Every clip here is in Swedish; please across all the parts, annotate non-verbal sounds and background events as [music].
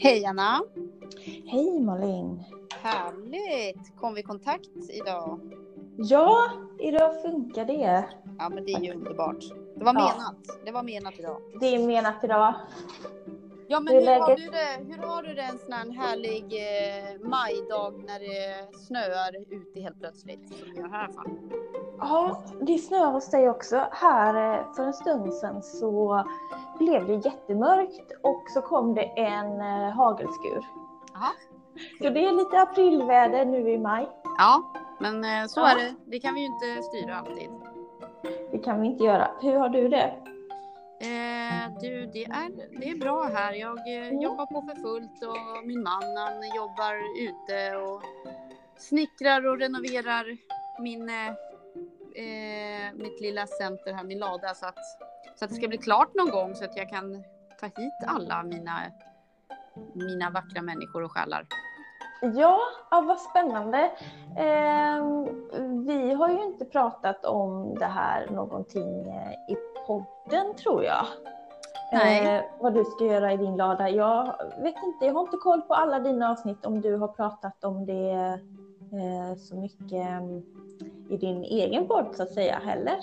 Hej Anna! Hej Malin! Härligt! Kom vi i kontakt idag? Ja, idag funkar det. Ja men det är ju underbart. Det var Ja. menat. Det var menat idag. Det är menat idag. Ja men Hur är har läget? du det? Hur har du det en sån här härlig eh, majdag när det snöar ute helt plötsligt? Som det gör här fan. Ja, det snöar hos dig också. Här eh, för en stund sedan så blev det jättemörkt och så kom det en eh, hagelskur. Jaha. Så det är lite aprilväder nu i maj. Ja, men eh, så Ja. är det. Det kan vi ju inte styra alltid. Det kan vi inte göra. Hur har du det? Eh, du, det är, det är bra här. Jag eh, Mm. jobbar på för fullt och min man han jobbar ute och snickrar och renoverar min, eh, mitt lilla center här, min lada så att, så att det ska bli klart någon gång så att jag kan ta hit alla mina, mina vackra människor och själar. Ja, ja vad spännande. Ehm, vi har ju inte pratat om det här någonting eh, i podden tror jag. Nej. Eh, vad du ska göra i din lada. Jag vet inte, jag har inte koll på alla dina avsnitt om du har pratat om det eh, så mycket mm, i din egen podd så att säga heller.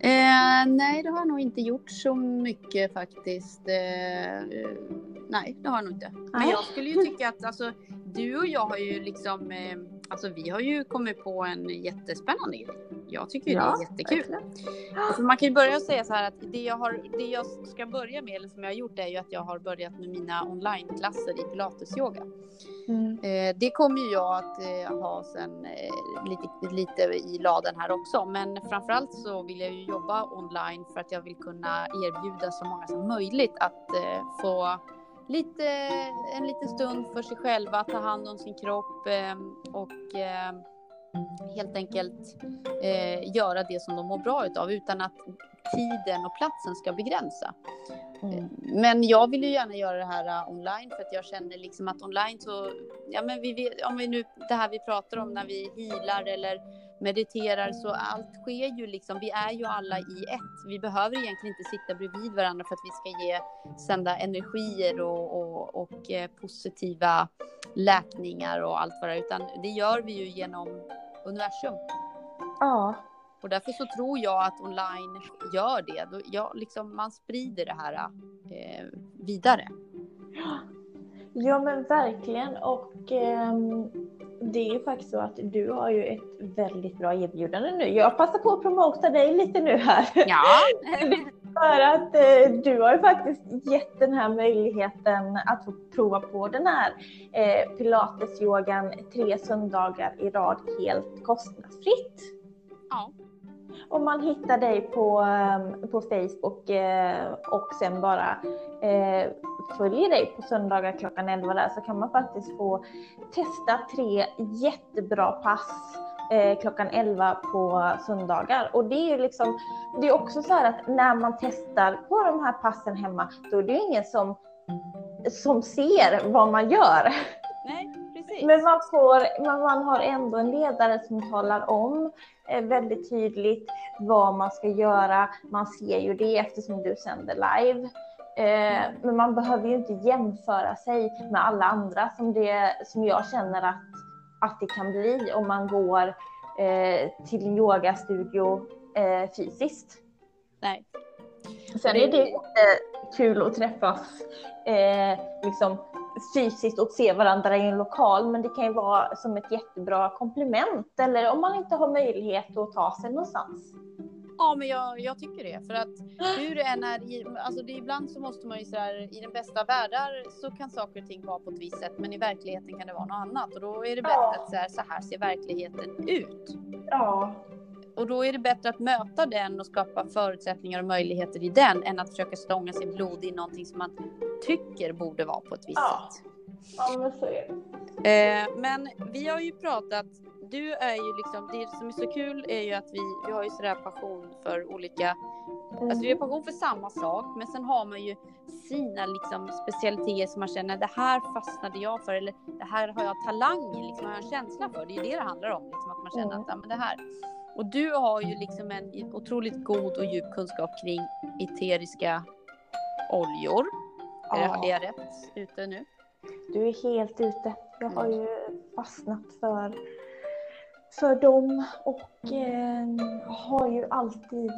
Eh, nej, det har jag nog inte gjort så mycket faktiskt. Eh, eh, nej, det har jag nog inte. Men jag skulle ju tycka att alltså, du och jag har ju liksom, eh, alltså vi har ju kommit på en jättespännande grej. Jag tycker ju Ja, det är jättekul. Alltså, man kan ju börja säga så här att det jag, har, det jag ska börja med, eller som jag har gjort, är ju att jag har börjat med mina onlineklasser i pilatesyoga. Mm. Eh, det kommer ju jag att eh, ha sen eh, lite, lite i laden här också. Men framförallt så vill jag ju jobba online för att jag vill kunna erbjuda så många som möjligt att eh, få lite, en liten stund för sig själva, ta hand om sin kropp eh, och eh, helt enkelt eh, göra det som de mår bra utav utan att tiden och platsen ska begränsa. Mm. Men jag vill ju gärna göra det här uh, online för att jag känner liksom att online så, ja men vi vet, om vi nu, det här vi pratar om när vi healar eller mediterar så allt sker ju liksom, vi är ju alla i ett. Vi behöver egentligen inte sitta bredvid varandra för att vi ska ge, sända energier och, och, och eh, positiva läkningar och allt vad det är, utan det gör vi ju genom universum. Ja, Och därför så tror jag att online gör det. Då, ja, liksom man sprider det här eh, vidare. Ja men verkligen och ehm, det är ju faktiskt så att du har ju ett väldigt bra erbjudande nu. Jag passar på att promota dig lite nu här. Ja, [laughs] För att eh, du har ju faktiskt gett den här möjligheten att få prova på den här eh, pilatesyogan tre söndagar i rad helt kostnadsfritt. ja. Om man hittar dig på, ehm, på Facebook eh, och sen bara eh, följer dig på söndagar klockan 11 där så kan man faktiskt få testa tre jättebra pass eh, klockan 11 på söndagar. Och det är ju liksom, det är också så här att när man testar på de här passen hemma då är det ju ingen som, som ser vad man gör precis. Men man, får, men man har ändå en ledare som talar om eh, väldigt tydligt vad man ska göra. Man ser ju det eftersom du sänder live. Eh, men man behöver ju inte jämföra sig med alla andra som, det, som jag känner att, att det kan bli om man går eh, till en yogastudio fysiskt. Nej. Sen är det kul att träffas eh, liksom fysiskt och se varandra i en lokal, men det kan ju vara som ett jättebra komplement eller om man inte har möjlighet att ta sig någonstans. Ja, men jag, jag tycker det. För att hur det än är, i, alltså det, ibland så måste man ju sådär, i den bästa världar så kan saker och ting vara på ett visst sätt, men i verkligheten kan det vara något annat. Och då är det bättre Ja. att så här, så här ser verkligheten ut. Ja, Och då är det bättre att möta den och skapa förutsättningar och möjligheter i den än att försöka stånga sin blod i någonting som man tycker borde vara på ett visst Ja. sätt. ja men så är det. Eh, men vi har ju pratat, du är ju liksom, det som är så kul är ju att vi, vi har ju sådär passion för olika, alltså vi har passion för samma sak men sen har man ju sina liksom specialiteter som man känner det här fastnade jag för eller det här har jag talang i, liksom har jag en känsla för. Det är ju det det handlar om, liksom, att man känner Mm. att ja, men det här. Och du har ju liksom en otroligt god och djup kunskap kring eteriska oljor. Ja. det, är jag rätt ute nu? du är helt ute. Jag har ju fastnat för, för dem och eh, har ju alltid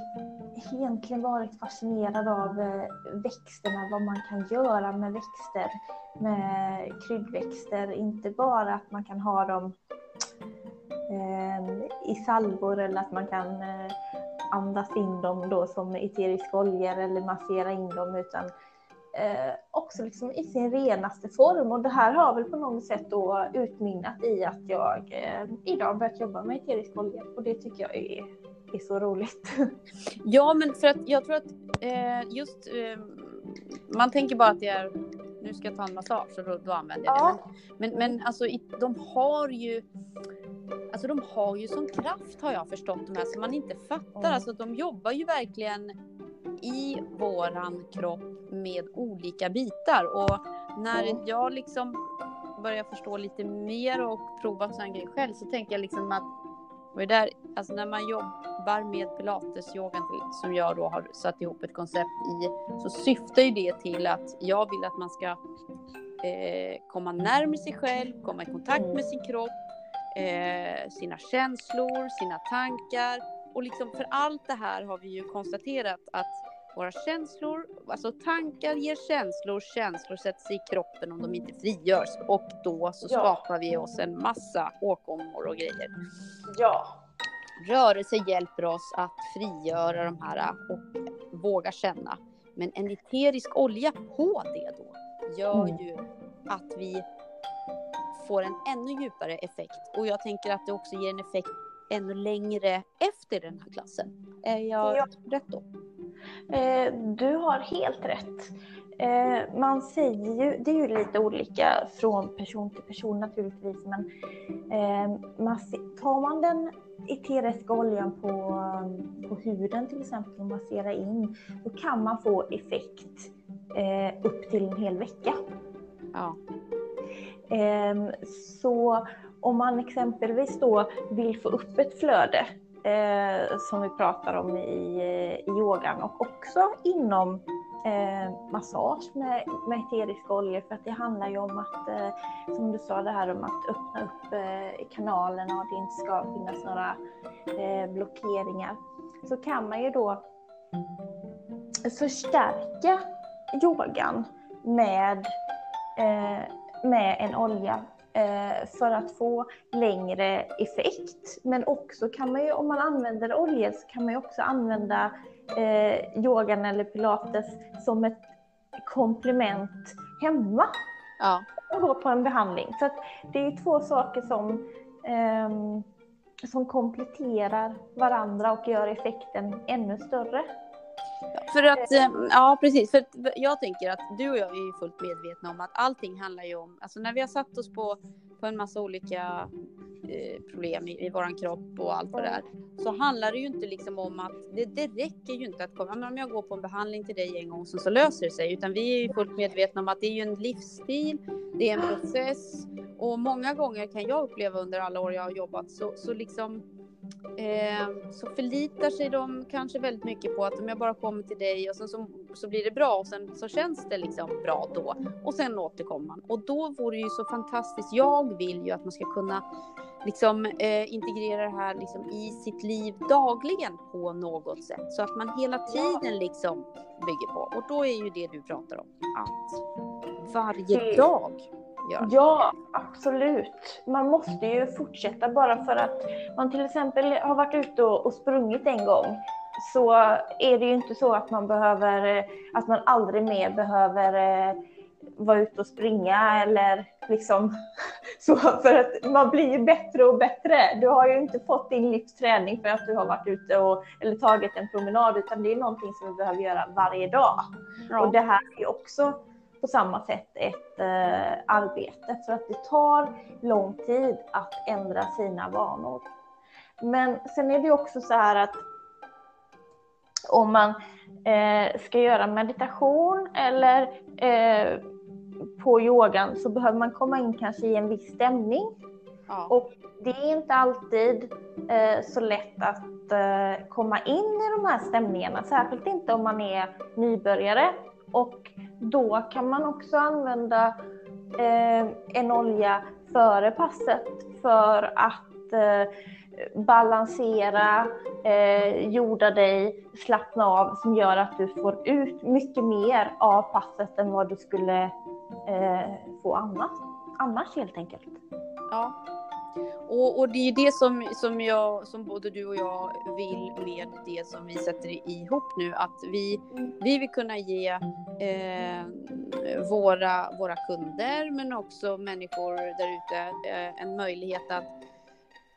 egentligen varit fascinerad av eh, växterna, vad man kan göra med växter, med kryddväxter. Inte bara att man kan ha dem eh, i salvor eller att man kan eh, andas in dem då som eteriska oljor eller massera in dem utan eh, också liksom i sin renaste form. Och det här har väl på något sätt då utmynnat i att jag eh, idag börjat jobba med eteriska oljor och det tycker jag är, är så roligt. [laughs] Ja, men för att jag tror att eh, just eh, man tänker bara att det är nu ska jag ta en massage och då, då använder jag ja. det. Men, men, alltså de har ju Alltså de har ju sån kraft har jag förstått de här som man inte fattar. Mm. Alltså de jobbar ju verkligen i våran kropp med olika bitar. Och när jag liksom börjar förstå lite mer och prova sån grej själv så tänker jag liksom att och där, alltså när man jobbar med pilatesyogan som jag då har satt ihop ett koncept i så syftar ju det till att jag vill att man ska eh, komma närmare sig själv, komma i kontakt med sin kropp, eh, sina känslor, sina tankar. Och liksom för allt det här har vi ju konstaterat att våra känslor, alltså tankar ger känslor, känslor sätts i kroppen om de inte frigörs och då så ja. skapar vi oss en massa åkommor och grejer. Ja. Rörelse hjälper oss att frigöra de här och våga känna. Men en eterisk olja på det då gör mm. ju att vi får en ännu djupare effekt och jag tänker att det också ger en effekt ännu längre efter den här klassen. Är jag ja. rätt då? Eh, du har helt rätt. Eh, man säger ju, det är ju lite olika från person till person naturligtvis, men eh, man, tar man den eteriska oljan på, på huden till exempel och masserar in, då kan man få effekt upp till en hel vecka. Ja. Eh, så om man exempelvis då vill få upp ett flöde eh, som vi pratar om i, eh, i yogan och också inom eh, massage med, med eteriska oljor för att det handlar ju om att, eh, som du sa, det här om att öppna upp eh, kanalerna och att det inte ska finnas några eh, blockeringar. Så kan man ju då förstärka yogan med, eh, med en olja för att få längre effekt. Men också kan man ju, om man använder oljor så kan man ju också använda eh, yogan eller pilates som ett komplement hemma. Ja. Och då på en behandling. Så det är två saker som, eh, som kompletterar varandra och gör effekten ännu större. För att, eh, ja precis, för jag tänker att du och jag är ju fullt medvetna om att allting handlar ju om, alltså när vi har satt oss på, på en massa olika eh, problem i, i våran kropp och allt det där så handlar det ju inte liksom om att det, det räcker ju inte att komma, men om jag går på en behandling till dig en gång så, så löser det sig, utan vi är ju fullt medvetna om att det är ju en livsstil, det är en process och många gånger kan jag uppleva under alla år jag har jobbat så, så liksom eh, så förlitar sig de kanske väldigt mycket på att om jag bara kommer till dig och sen så, så blir det bra och sen så känns det liksom bra då och sen återkommer man. Och då vore det ju så fantastiskt. Jag vill ju att man ska kunna liksom eh, integrera det här liksom i sitt liv dagligen på något sätt så att man hela tiden liksom bygger på. Och då är ju det du pratar om att varje dag gör. Ja, absolut. Man måste ju fortsätta bara för att man till exempel har varit ute och sprungit en gång så är det ju inte så att man behöver, att man aldrig mer behöver eh, vara ute och springa eller liksom [laughs] så för att man blir ju bättre och bättre. Du har ju inte fått din livsträning för att du har varit ute och eller tagit en promenad utan det är någonting som vi behöver göra varje dag. Ja. Och det här är också på samma sätt ett eh, arbete för att det tar lång tid att ändra sina vanor. Men sen är det också så här att om man eh, ska göra meditation eller eh, på yogan så behöver man komma in kanske i en viss stämning. Ja. Och det är inte alltid eh, så lätt att eh, komma in i de här stämningarna, särskilt inte om man är nybörjare och då kan man också använda eh, en olja före passet för att eh, balansera, eh, jorda dig, slappna av som gör att du får ut mycket mer av passet än vad du skulle eh, få annars, annars helt enkelt. Ja. Och, och det är ju det som, som, jag, som både du och jag vill med det som vi sätter ihop nu. Att vi, vi vill kunna ge eh, våra, våra kunder men också människor där ute eh, en möjlighet att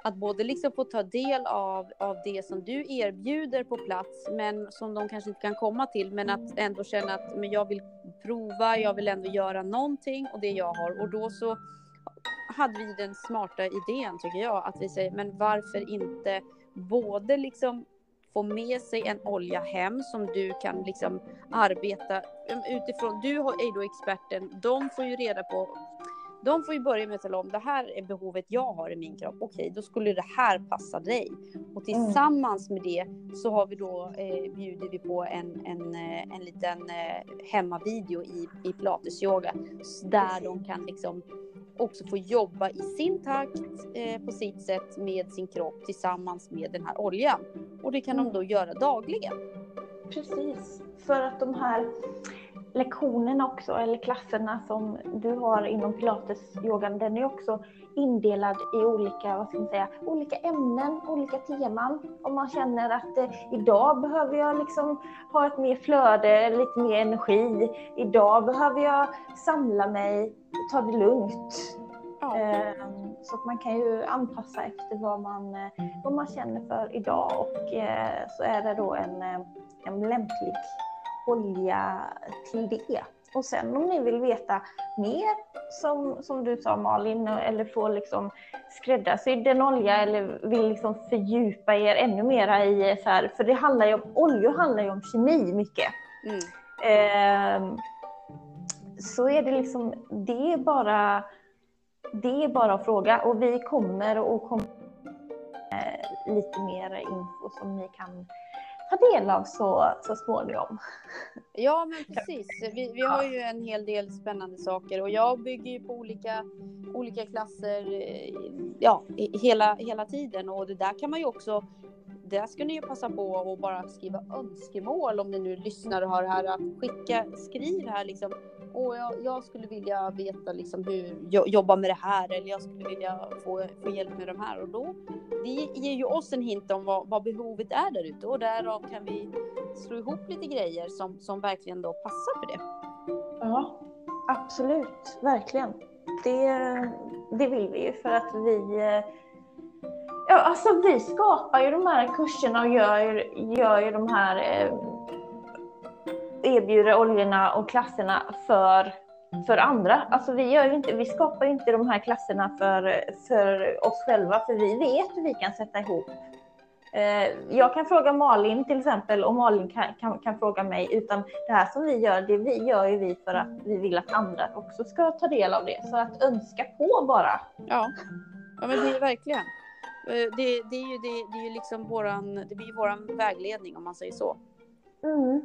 att både liksom få ta del av, av det som du erbjuder på plats, men som de kanske inte kan komma till, men att ändå känna att men jag vill prova, jag vill ändå göra någonting och det jag har. Och då så hade vi den smarta idén, tycker jag, att vi säger, men varför inte både liksom få med sig en olja hem som du kan liksom arbeta utifrån. Du är ju då experten, de får ju reda på de får ju börja med att tala om det här är behovet jag har i min kropp. Okej, då skulle det här passa dig. Och mm. tillsammans med det så har vi då eh, bjuder vi på en, en, eh, en liten eh, hemmavideo i, i pilatesyoga där de kan liksom också få jobba i sin takt eh, på sitt sätt med sin kropp tillsammans med den här oljan. Och det kan mm. de då göra dagligen. Precis, för att de här lektionerna också, eller klasserna som du har inom pilatesyogan, den är också indelad i olika, vad ska man säga, olika ämnen, olika teman. Om man känner att eh, idag behöver jag liksom ha ett mer flöde, lite mer energi. Idag behöver jag samla mig, ta det lugnt. Ja. Eh, så att man kan ju anpassa efter vad man, eh, vad man känner för idag och eh, så är det då en, eh, en lämplig olja till det. Och sen om ni vill veta mer, som, som du sa Malin, eller få liksom skräddarsydd en olja eller vill liksom fördjupa er ännu mera i så här, för det handlar ju om, oljor handlar ju om kemi mycket. Mm. Eh, så är det liksom, det är bara, det är bara att fråga och vi kommer och kommer eh, lite mer info som ni kan ta del av så, så småningom. Ja, men precis. Vi, vi har ju en hel del spännande saker och jag bygger ju på olika, olika klasser eh, ja, hela, hela tiden och det där kan man ju också där ska ni ju passa på att bara skriva önskemål om ni nu lyssnar och har det här att skicka, skriv här liksom åh, jag, jag skulle vilja veta liksom hur jag jobbar med det här eller jag skulle vilja få, få hjälp med de här och då det ger ju oss en hint om vad, vad behovet är där ute och därav kan vi slå ihop lite grejer som, som verkligen då passar för det. Ja, absolut, verkligen. Det, det vill vi ju för att vi eh, Ja, alltså vi skapar ju de här kurserna och gör, gör ju de här eh, erbjuder oljorna och klasserna för, för andra. Alltså vi, gör inte, vi skapar ju inte de här klasserna för, för oss själva, för vi vet hur vi kan sätta ihop. Eh, jag kan fråga Malin till exempel och Malin kan, kan, kan, fråga mig. Utan det här som vi gör, det vi gör ju vi för att vi vill att andra också ska ta del av det. Så att önska på bara. Ja, ja men det är verkligen. Eh, det, det, är ju, det, det är ju liksom våran, det blir våran vägledning om man säger så. Mm.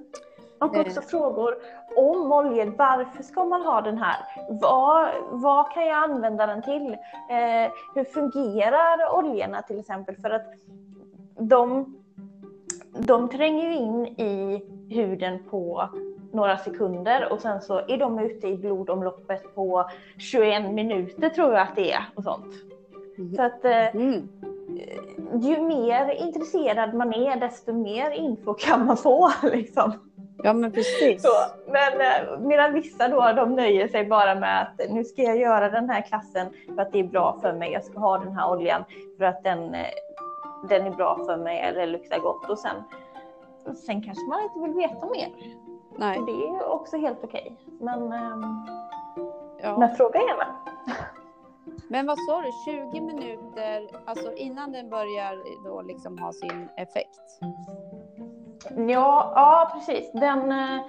Och också eh. frågor om oljor. Varför ska man ha den här? Vad, vad kan jag använda den till? Eh, hur fungerar oljorna till exempel? För att de, de tränger in i huden på några sekunder och sen så är de ute i blodomloppet på 21 minuter tror jag att det är och sånt. Mm. Så att eh, mm ju mer intresserad man är, desto mer info kan man få. [laughs] Liksom. Ja, men precis. Så, men eh, medan vissa då, de nöjer sig bara med att nu ska jag göra den här klassen för att det är bra för mig. Jag ska ha den här oljan för att den, eh, den är bra för mig eller luktar gott. Och sen, sen kanske man inte vill veta mer. Nej. Och det är också helt okej. Men, ehm, ja. men fråga gärna. Men vad sa du, 20 minuter, alltså innan den börjar då liksom ha sin effekt? Ja, ja precis. Den, eh,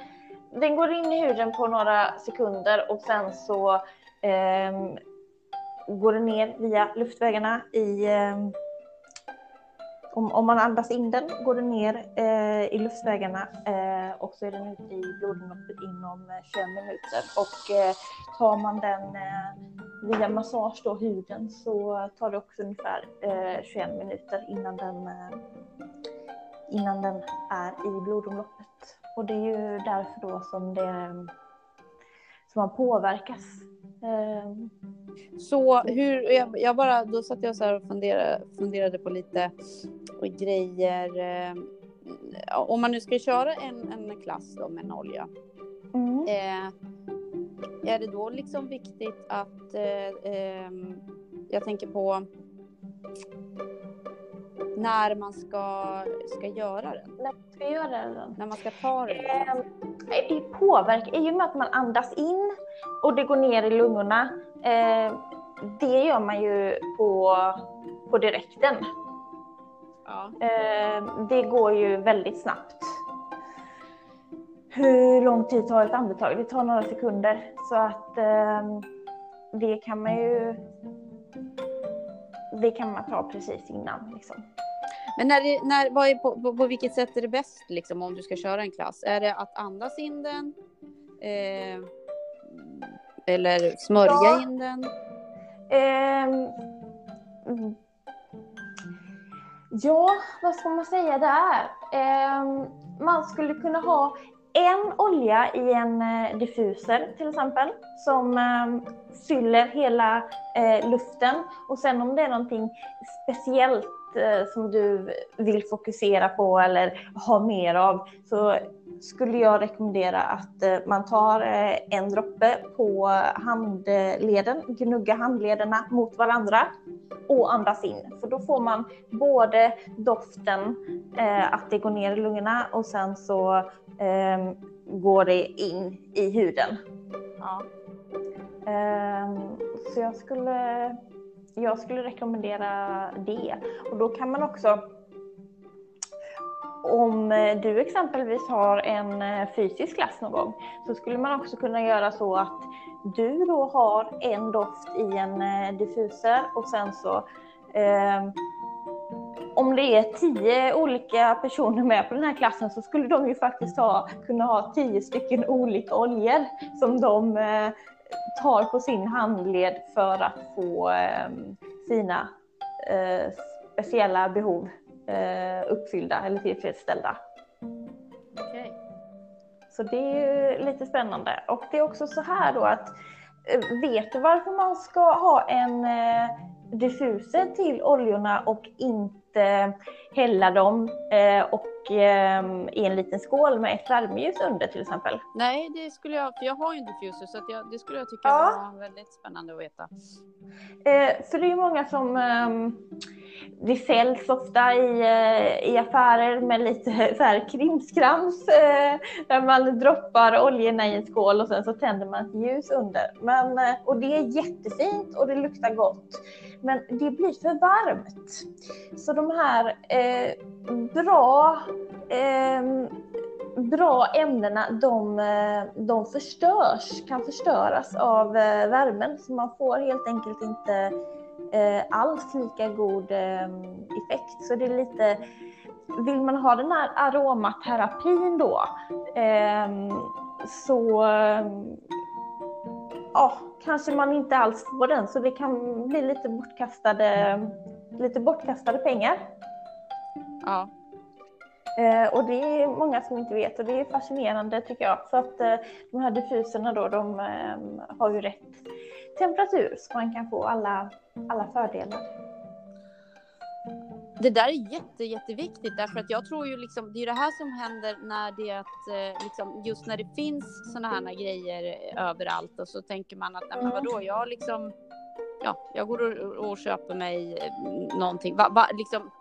den går in i huden på några sekunder och sen så eh, går den ner via luftvägarna i eh, om, om man andas in den går den ner eh, i luftvägarna eh, och så är den ute i blodomloppet inom eh, 21 minuter. Och eh, tar man den eh, via massage då, huden så tar det också ungefär eh, 21 minuter innan den, eh, innan den är i blodomloppet. Och det är ju därför då som, det, som man påverkas så hur, jag, jag, bara, då satt jag så här och funderade, funderade på lite grejer. Eh, om man nu ska köra en, en klass då med en olja. Mm. Eh, är det då liksom viktigt att eh, eh, jag tänker på när man ska, ska göra den? När man ska göra den? När man ska ta den? Eh, det påverkar, i och med att man andas in och det går ner i lungorna. Eh, det gör man ju på, på direkten. Ja. Eh, det går ju väldigt snabbt. Hur lång tid tar ett andetag? Det tar några sekunder. Så att det kan man ju det kan man ta precis innan. Liksom. Men när, det, när, vad är på, på, på, vilket sätt är det bäst liksom, om du ska köra en klass? Är det att andas in den? Eh, eller smörja ja. in den? Eh, ja, vad ska man säga där? Eh, man skulle kunna ha en olja i en eh, diffuser till exempel som eh, fyller hela eh, luften och sen om det är någonting speciellt som du vill fokusera på eller ha mer av så skulle jag rekommendera att eh, man tar eh, en droppe på handleden, gnugga handlederna mot varandra och andas in. För då får man både doften, eh, att det går ner i lungorna och sen så eh, går det in i huden. Ja. Eh, så jag skulle, jag skulle rekommendera det. Och då kan man också om eh, du exempelvis har en eh, fysisk klass någon gång så skulle man också kunna göra så att du då har en doft i en eh, diffuser och sen så eh, om det är tio olika personer med på den här klassen så skulle de ju faktiskt ha, kunna ha tio stycken olika oljor som de eh, tar på sin handled för att få eh, sina eh, speciella behov eh, uppfyllda eller tillfredsställda. Okay. Så det är ju lite spännande. Och det är också så här då att vet du varför man ska ha en diffuser till oljorna och inte hälla dem eh, och eh, i en liten skål med ett värmeljus under till exempel? Nej, det skulle jag, för jag har ju en diffuser så jag, det skulle jag tycka ja. var väldigt spännande att veta. Eh, för det är ju många som ehm, det säljs ofta i, i affärer med lite [laughs] så här krimskrams eh, där man droppar oljorna i en skål och sen så tänder man ett ljus under. Men, och det är jättefint och det luktar gott. Men det blir för varmt. Så de här eh, bra, eh, bra ämnena de, eh, de förstörs, kan förstöras av eh, värmen. Så man får helt enkelt inte eh, alls lika god eh, effekt. Så det är lite vill man ha den här aromaterapin då eh, så eh, ja, kanske man inte alls får den så det kan bli lite bortkastade, lite bortkastade pengar. Ja. Eh, och det är många som inte vet och det är fascinerande tycker jag. Så att eh, de här diffuserna då, de eh, har ju rätt temperatur så man kan få alla, alla fördelar. Det där är jätte, jätteviktigt därför att jag tror ju liksom det är det här som händer när det att eh, liksom just när det finns såna här grejer överallt och så tänker man att nej men vadå jag liksom ja, jag går och, och köper mig eh, någonting. Va, va, liksom,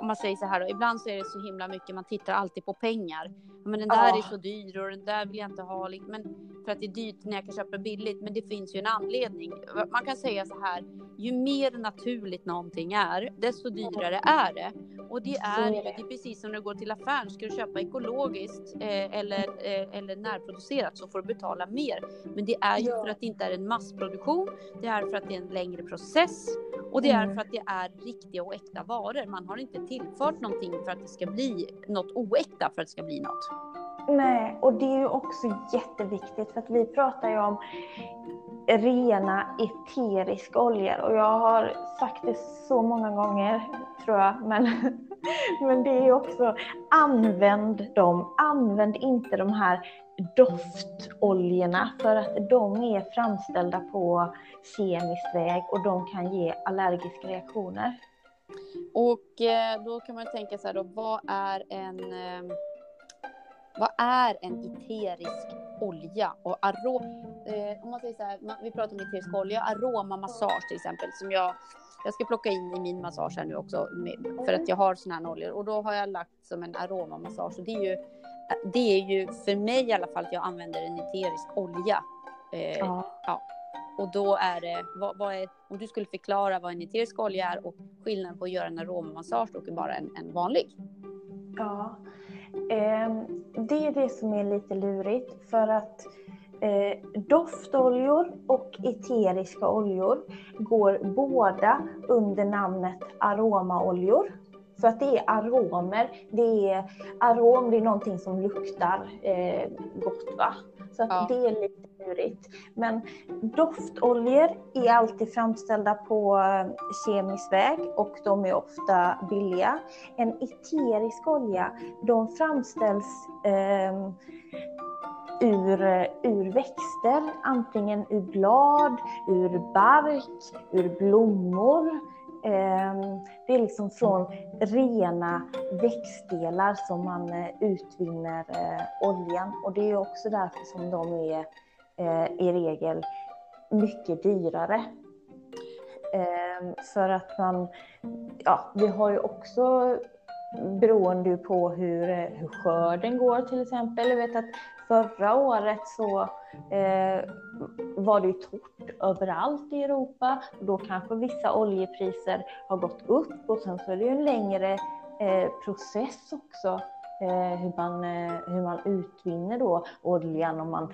om man säger så här då, ibland så är det så himla mycket, man tittar alltid på pengar. Men den där oh. är så dyr och den där vill jag inte ha. Men för att det är dyrt när jag kan köpa billigt. Men det finns ju en anledning. Man kan säga så här, ju mer naturligt någonting är, desto dyrare är det. Och det är ju, det är precis som när du går till affären, ska du köpa ekologiskt eh, eller, eh, eller närproducerat så får du betala mer. Men det är ju för att det inte är en massproduktion, det är för att det är en längre process och det är mm. för att det är riktiga och äkta varor. Man har inte tillfört någonting för att det ska bli något oäkta för att det ska bli något. Nej, och det är ju också jätteviktigt för att vi pratar ju om rena eteriska oljor och jag har sagt det så många gånger tror jag, men, [laughs] men det är också använd dem, använd inte de här doftoljorna för att de är framställda på kemisk väg och de kan ge allergiska reaktioner. Och eh, då kan man tänka så här då, vad är en eh, vad är en eterisk olja? Och aro, eh, om man säger så här, vi pratar om eterisk olja, aromamassage till exempel, som jag, jag ska plocka in i min massage här nu också, för att jag har såna här oljor. Och då har jag lagt som en aromamassage. Och det är ju, det är ju för mig i alla fall att jag använder en eterisk olja. Eh, ja. ja. Och då är det, vad, vad, är, om du skulle förklara vad en eterisk olja är och skillnaden på att göra en aromamassage och bara en, en vanlig? Ja, Ehm, det är det som är lite lurigt för att eh, doftoljor och eteriska oljor går båda under namnet aromaoljor. För att det är aromer. Det är, arom det är någonting som luktar eh, gott. Va? Så att ja. det är lite lurigt. Men doftoljor är alltid framställda på eh, kemisk väg och de är ofta billiga. En eterisk olja, de framställs ehm, eh, ur, ur växter, antingen ur blad, ur bark, ur blommor. Ehm, det är liksom från rena växtdelar som man eh, utvinner eh, oljan och det är också därför som de är eh, i regel mycket dyrare. Eh, för att man, ja, vi har ju också beroende på hur, hur skörden går till exempel. Jag vet att förra året så eh, var det ju torrt överallt i Europa. Då kanske vissa oljepriser har gått upp och sen så är det ju en längre eh, process också eh, hur, man, eh, hur man utvinner då oljan om man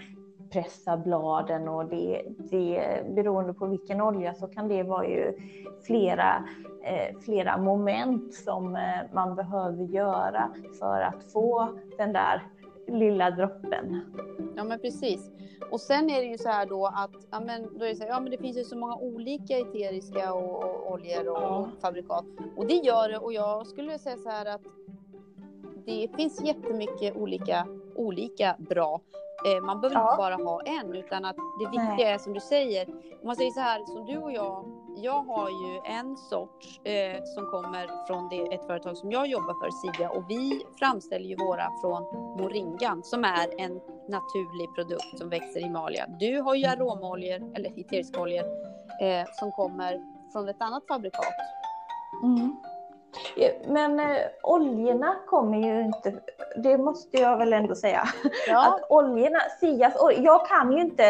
pressar bladen och det, det beroende på vilken olja så kan det vara ju flera, eh, flera moment som eh, man behöver göra för att få den där lilla droppen. Ja men precis. Och sen är det ju så här då att ja, men, då är det, så här, ja, men det finns ju så många olika eteriska och, och oljor och ja. fabrikat. Och det gör det och jag skulle säga så här att det finns jättemycket olika, olika bra. Eh, man behöver ja. inte bara ha en utan att det viktiga Nej. är som du säger. Om man säger så här som du och jag. Jag har ju en sort eh, som kommer från det, ett företag som jag jobbar för, Sia, och vi framställer ju våra från moringan som är en naturlig produkt som växer i Himalaya. Du har ju aromaoljor, eller eteriska oljor, eh, som kommer från ett annat fabrikat. Mm. Men eh, oljorna kommer ju inte, det måste jag väl ändå säga. Ja. Att oljorna, Sias jag kan ju inte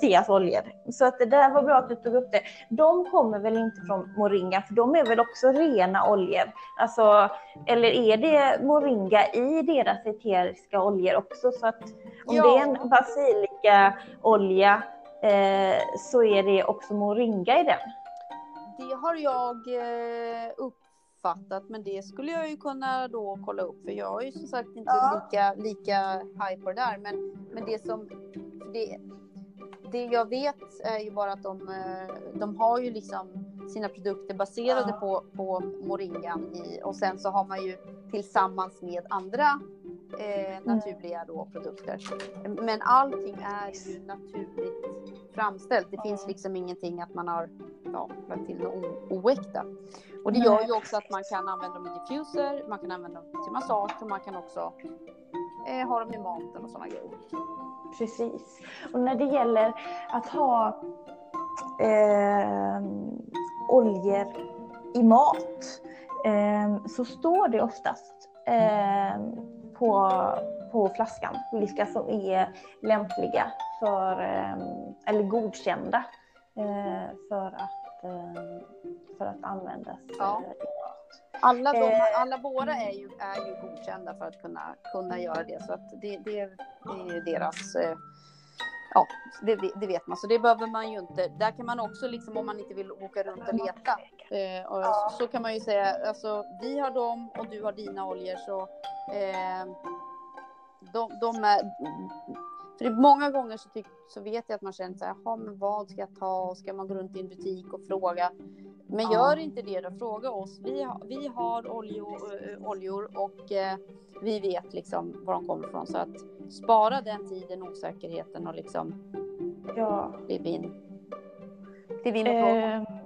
Sias oljor. Så att det där var bra att du tog upp det. De kommer väl inte från Moringa, för de är väl också rena oljor? Alltså, eller är det Moringa i deras eteriska oljor också? Så att om ja. det är en basilikaolja eh, så är det också Moringa i den? Det har jag eh, upp uppfattat, men det skulle jag ju kunna då kolla upp för jag är ju som sagt inte ja. lika, lika high på det där. Men, men det som det, det jag vet är ju bara att de, eh, de har ju liksom sina produkter baserade ja. på, på moringan i, och sen så har man ju tillsammans med andra eh, naturliga då produkter. Men allting är ju naturligt framställt. Det finns liksom ingenting att man har ja, något oäkta. Och det gör ju också att man kan använda dem i diffuser, man kan använda dem till massage och man kan också eh, ha dem i maten och sådana grejer. Precis. Och när det gäller att ha eh, oljor i mat eh, så står det oftast eh, på, på flaskan vilka som är lämpliga för, eh, eller godkända för att, eh, för att användas ja. Alla, de, alla våra är ju, är ju godkända för att kunna, kunna göra det. Så att det, det, är ju deras Ja, det, det, vet man, så det behöver man ju inte. Där kan man också, liksom, om man inte vill åka runt och leta, eh, och så, så, kan man ju säga, alltså vi har dem och du har dina oljor, så eh, de, de, är... För många gånger så, tyck, så vet jag att man känner så här, men vad ska jag ta? Ska man gå runt i en butik och fråga? Men gör inte det då, fråga oss. Vi har, vi har oljor, oljor och eh, vi vet liksom var de kommer ifrån. Så att spara den tiden, osäkerheten och liksom ja. kliv in. Kliv in och fråga. Eh,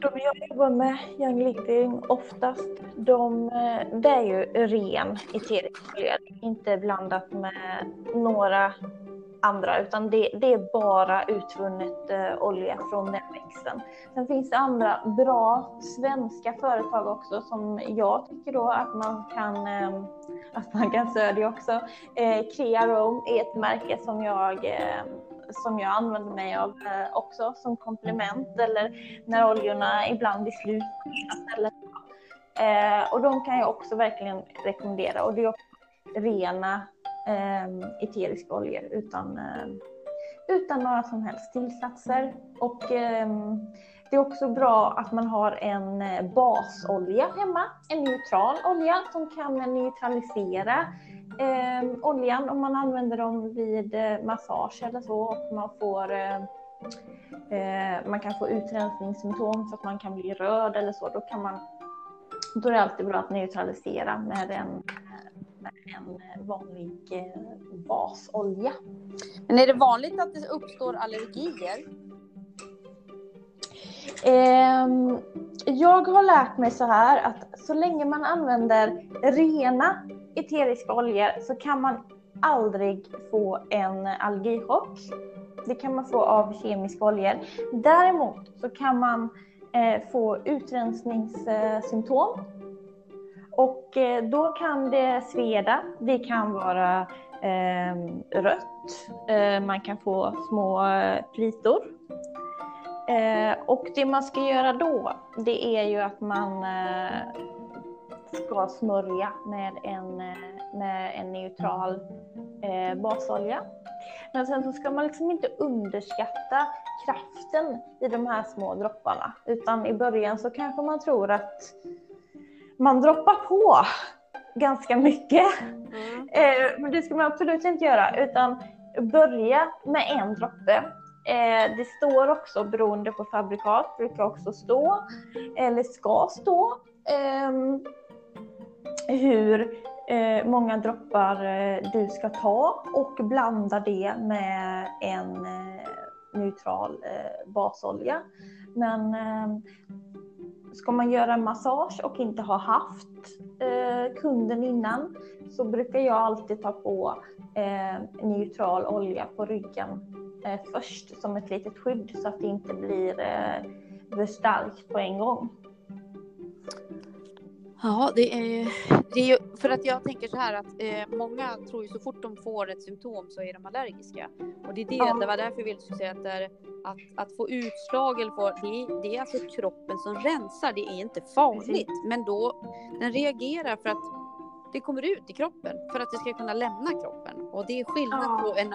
de jag jobbar med, Young Living, oftast, de, eh, det är ju ren eterisk olja, inte blandat med några andra, utan det, det är bara utvunnet eh, olja från den växten. Sen finns det andra bra svenska företag också som jag tycker då att man kan, eh, att man kan stödja också. Eh, Crearome är ett märke som jag eh, som jag använder mig av eh, också som komplement eller när oljorna ibland är slut. Eller, eh, och de kan jag också verkligen rekommendera och det är också rena eh, eteriska oljor utan, eh, utan några som helst tillsatser. Och eh, det är också bra att man har en eh, basolja hemma, en neutral olja som kan neutralisera eh, oljan om man använder dem vid eh, massage eller så och man får eh, eh, man kan få utrensningssymptom så att man kan bli röd eller så. Då, kan man, då är det alltid bra att neutralisera med en med en vanlig eh, basolja. Men är det vanligt att det uppstår allergier? Ehm, jag har lärt mig så här att så länge man använder rena eteriska oljor så kan man aldrig få en allergichock. Det kan man få av kemiska oljor. Däremot så kan man eh, få utrensningssymptom och eh, då kan det sveda, det kan vara eh, rött, eh, man kan få små eh, plitor. Eh, och det man ska göra då, det är ju att man eh, ska smörja med en, med en neutral basolja. Men sen så ska man liksom inte underskatta kraften i de här små dropparna, utan i början så kanske man tror att man droppar på ganska mycket. Mm. Eh, men det ska man absolut inte göra, utan börja med en droppe. Eh, det står också, beroende på fabrikat, brukar också stå, eller ska stå, eh, hur eh, många droppar eh, du ska ta och blanda det med en eh, neutral eh, basolja. Men ehm, Ska man göra massage och inte ha haft eh, kunden innan så brukar jag alltid ta på eh, neutral olja på ryggen först som ett litet skydd så att det inte blir eh, för starkt på en gång. Ja, det är, det är ju för att jag tänker så här att eh, många tror ju så fort de får ett symptom så är de allergiska. Och det är det, ja. det var därför jag ville säga att, där, att, att få utslag eller få, det, det är alltså kroppen som rensar, det är inte farligt. Precis. Men då, den reagerar för att det kommer ut i kroppen för att det ska kunna lämna kroppen. Och det är skillnad ja. på en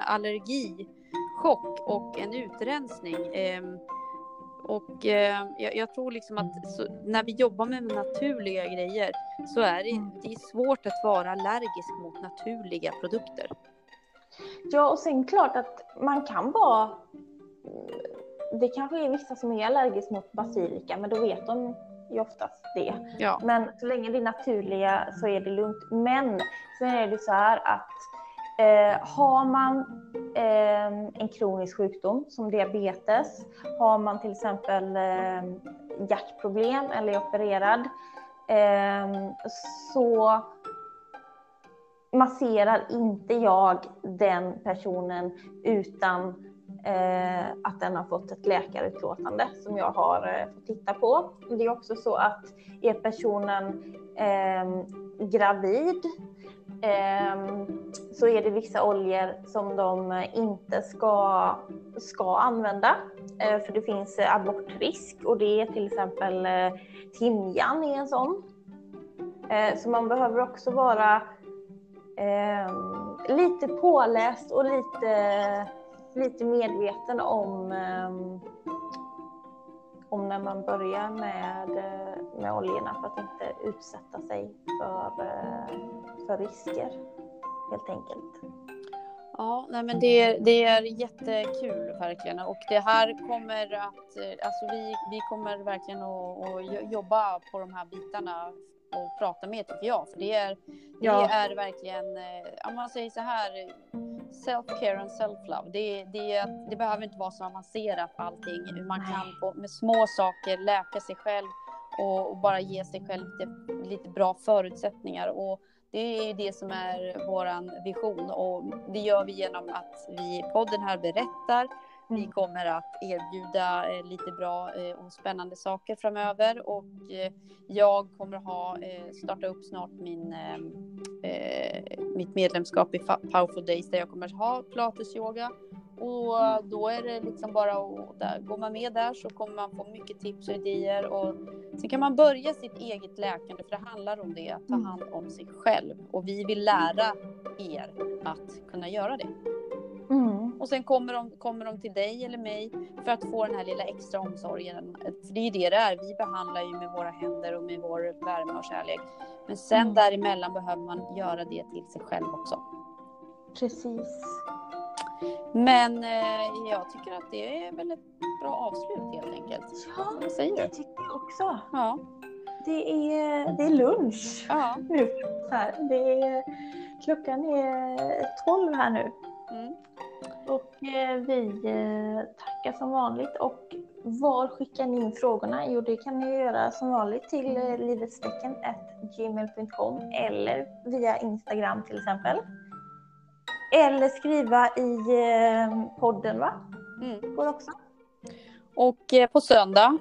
allergichock och en utrensning. Eh, och eh, jag, jag, tror liksom att så, när vi jobbar med naturliga grejer så är det, mm. det är svårt att vara allergisk mot naturliga produkter. Ja, och sen klart att man kan vara... Det kanske är vissa som är allergiska mot basilika, men då vet de ju oftast det. Ja. Men så länge det är naturliga så är det lugnt. Men sen är det så här att Eh, har man eh, en kronisk sjukdom som diabetes, har man till exempel eh, hjärtproblem eller är opererad, eh, så masserar inte jag den personen utan eh, att den har fått ett läkarutlåtande som jag har eh, fått titta på. Det är också så att är personen eh, gravid Ehm, så är det vissa oljor som de inte ska, ska använda. Eh, för det finns eh, abortrisk och det är till exempel eh, timjan är en sån. Eh, så man behöver också vara ehm, lite påläst och lite lite medveten om, ehm, om när man börjar med, eh, med oljorna för att inte utsätta sig för, uh, för risker helt enkelt. Ja, nej men det, det är jättekul verkligen och det här kommer att, alltså vi, vi kommer verkligen att, att jobba på de här bitarna och prata med tycker jag. För det är, ja. det är verkligen, eh, om man säger så här, self-care and self-love. Det, det, det behöver inte vara så avancerat allting. Man kan på, med små saker läka sig själv och, och bara ge sig själv lite, lite bra förutsättningar. Och det är ju det som är vår vision och det gör vi genom att vi i podden här berättar. Vi mm. kommer att erbjuda eh, lite bra eh, och spännande saker framöver och eh, jag kommer ha starta upp snart min, mitt medlemskap i Powerful Days där jag kommer ha pilates yoga och då är det liksom bara att går man med där så kommer man få mycket tips och idéer och sen kan man börja sitt eget läkande för det handlar om det, att ta mm. hand om sig själv och vi vill lära er att kunna göra det. Mm. Och sen kommer de, kommer de till dig eller mig för att få den här lilla extra omsorgen. För det är ju det det är, vi behandlar ju med våra händer och med vår värme och kärlek. Men sen mm. däremellan behöver man göra det till sig själv också. Precis. Men eh, jag tycker att det är väl ett bra avslut helt enkelt. Ja, Vad säger det tycker jag också. Ja. Det är, det är lunch ja. nu. Det är, klockan är 12 här nu. Mm. Och eh, vi eh, tackar som vanligt. Och var skickar ni in frågorna? Jo, det kan ni göra som vanligt till eh, livetstecken.gmail.com eller via Instagram till exempel. Eller skriva i podden va? Mm. Går också. Och på söndag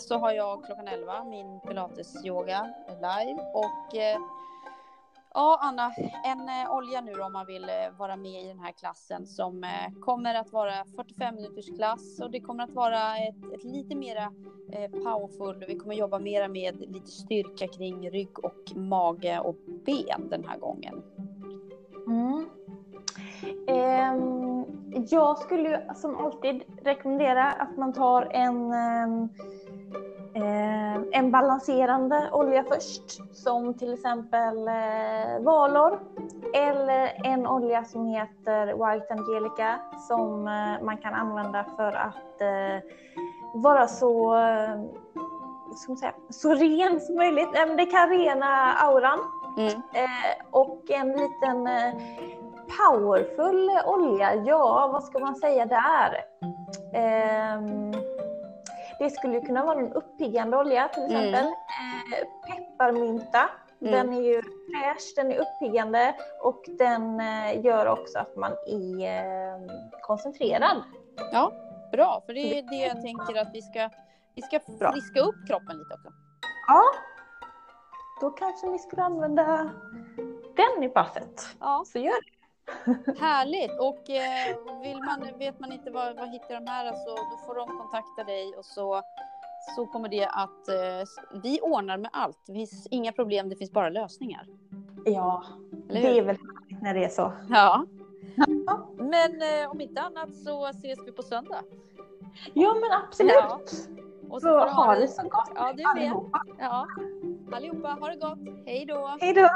så har jag klockan 11 min pilates-yoga live. Och ja, Anna, en eh, olja nu om man vill eh, vara med i den här klassen som eh, kommer att vara 45 minuters klass och det kommer att vara ett, ett lite mera powerful. Vi kommer jobba mera med lite styrka kring rygg och mage och ben den här gången. Mm. Ehm, jag skulle ju som alltid rekommendera att man tar en, ehm, eh, en balanserande olja först, som till exempel eh, valor. Eller en olja som heter White Angelica som eh, man kan använda för att vara så ska säga, så ren som möjligt. Det kan rena auran. Mm. och en liten powerful olja, ja vad ska man säga där? Det skulle kunna vara en uppiggande olja till mm. exempel. Mm. Pepparmynta, mm. den är ju fräsch, den är uppiggande och den eh, gör också att man är eh, koncentrerad. Ja, bra, för det är det jag tänker att vi ska, vi ska friska upp kroppen lite också. Ja, då kanske ni skulle använda den i passet. Ja. Så gör det. Härligt! Och eh, vill man, vet man inte var, var hittar de här, alltså, då får de kontakta dig och så, så kommer det att... Eh, vi ordnar med allt. Det finns inga problem, det finns bara lösningar. Ja, det är väl när det är så. Ja. Men eh, om inte annat så ses vi på söndag. Ja, men absolut. Ja. Och så, så ha det så gott Ja, du med. Ja. Allihopa, ha det gott. Hej då. Hej då.